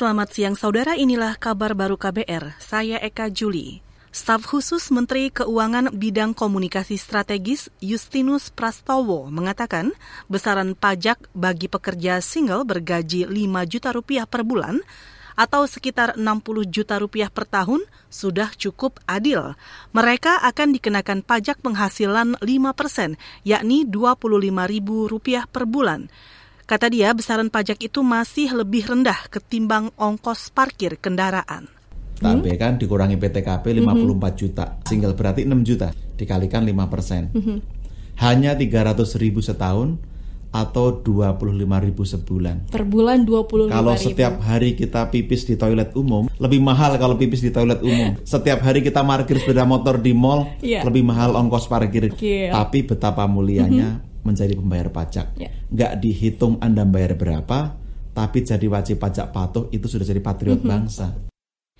Selamat siang saudara, inilah kabar baru KBR. Saya Eka Juli. Staf khusus Menteri Keuangan Bidang Komunikasi Strategis Justinus Prastowo mengatakan besaran pajak bagi pekerja single bergaji 5 juta rupiah per bulan atau sekitar 60 juta rupiah per tahun sudah cukup adil. Mereka akan dikenakan pajak penghasilan 5 persen, yakni 25 ribu rupiah per bulan. Kata dia, besaran pajak itu masih lebih rendah ketimbang ongkos parkir kendaraan. Hmm? kan dikurangi PTKP 54 hmm. juta, single berarti 6 juta, dikalikan 5 persen. Hmm. Hanya 300 ribu setahun atau 25 ribu sebulan. Per bulan 25 Kalau setiap hari kita pipis di toilet umum, lebih mahal kalau pipis di toilet umum. Setiap hari kita parkir sepeda motor di mall, yeah. lebih mahal ongkos parkir. Yeah. Tapi betapa mulianya mm -hmm menjadi pembayar pajak. Ya. Nggak dihitung Anda bayar berapa, tapi jadi wajib pajak patuh itu sudah jadi patriot mm -hmm. bangsa.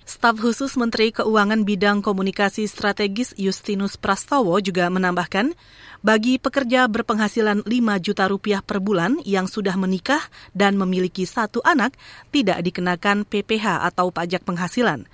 Staf khusus Menteri Keuangan Bidang Komunikasi Strategis Justinus Prastowo juga menambahkan, bagi pekerja berpenghasilan 5 juta rupiah per bulan yang sudah menikah dan memiliki satu anak, tidak dikenakan PPH atau pajak penghasilan.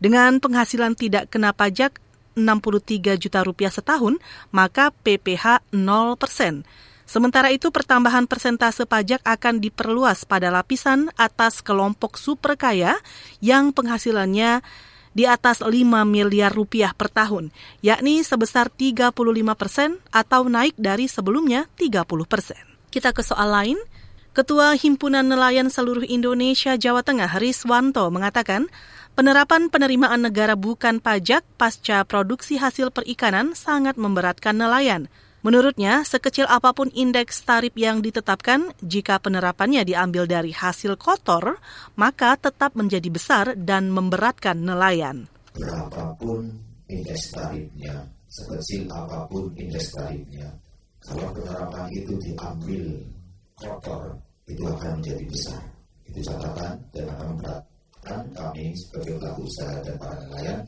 Dengan penghasilan tidak kena pajak, 63 juta rupiah setahun, maka PPH 0 persen. Sementara itu pertambahan persentase pajak akan diperluas pada lapisan atas kelompok super kaya yang penghasilannya di atas 5 miliar rupiah per tahun, yakni sebesar 35 persen atau naik dari sebelumnya 30 persen. Kita ke soal lain. Ketua Himpunan Nelayan Seluruh Indonesia Jawa Tengah Riswanto mengatakan Penerapan penerimaan negara bukan pajak pasca produksi hasil perikanan sangat memberatkan nelayan. Menurutnya, sekecil apa pun indeks tarif yang ditetapkan, jika penerapannya diambil dari hasil kotor, maka tetap menjadi besar dan memberatkan nelayan. Berapapun indeks tarifnya, sekecil apa pun indeks tarifnya, kalau penerapan itu diambil kotor, itu akan menjadi besar. Itu catatan dan akan kan kami sebagai pelaku usaha dan para nelayan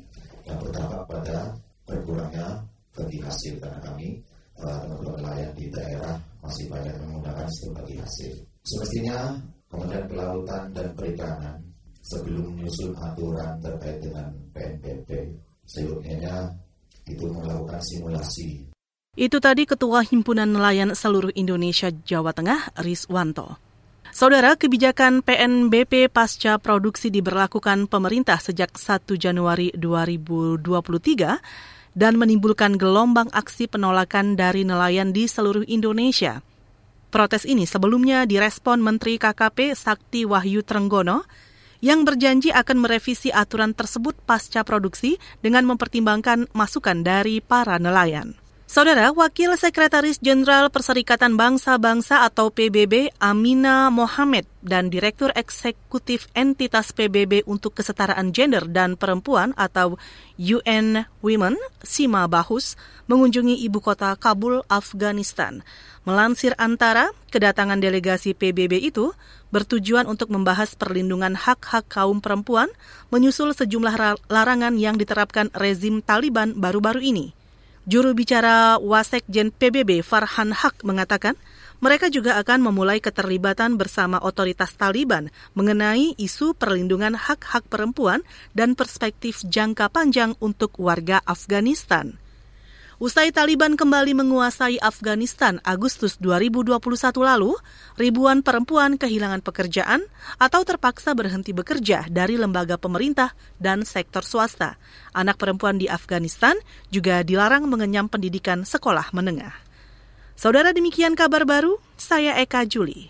yang berdampak pada berkurangnya bagi hasil karena kami eh, teman-teman nelayan di daerah masih banyak menggunakan sistem bagi hasil. Semestinya Kementerian Kelautan dan Perikanan sebelum menyusun aturan terkait dengan PNBP seyogyanya itu melakukan simulasi. Itu tadi Ketua Himpunan Nelayan Seluruh Indonesia Jawa Tengah, Riswanto. Saudara, kebijakan PNBP pasca produksi diberlakukan pemerintah sejak 1 Januari 2023 dan menimbulkan gelombang aksi penolakan dari nelayan di seluruh Indonesia. Protes ini sebelumnya direspon Menteri KKP Sakti Wahyu Trenggono yang berjanji akan merevisi aturan tersebut pasca produksi dengan mempertimbangkan masukan dari para nelayan. Saudara, Wakil Sekretaris Jenderal Perserikatan Bangsa-Bangsa atau PBB Amina Mohamed dan Direktur Eksekutif Entitas PBB untuk Kesetaraan Gender dan Perempuan atau UN Women, Sima Bahus, mengunjungi ibu kota Kabul, Afghanistan. Melansir antara, kedatangan delegasi PBB itu bertujuan untuk membahas perlindungan hak-hak kaum perempuan menyusul sejumlah larangan yang diterapkan rezim Taliban baru-baru ini. Juru bicara Wasekjen PBB Farhan Haq mengatakan, mereka juga akan memulai keterlibatan bersama otoritas Taliban mengenai isu perlindungan hak-hak perempuan dan perspektif jangka panjang untuk warga Afghanistan. Usai Taliban kembali menguasai Afghanistan Agustus 2021 lalu, ribuan perempuan kehilangan pekerjaan atau terpaksa berhenti bekerja dari lembaga pemerintah dan sektor swasta. Anak perempuan di Afghanistan juga dilarang mengenyam pendidikan sekolah menengah. Saudara demikian kabar baru, saya Eka Juli.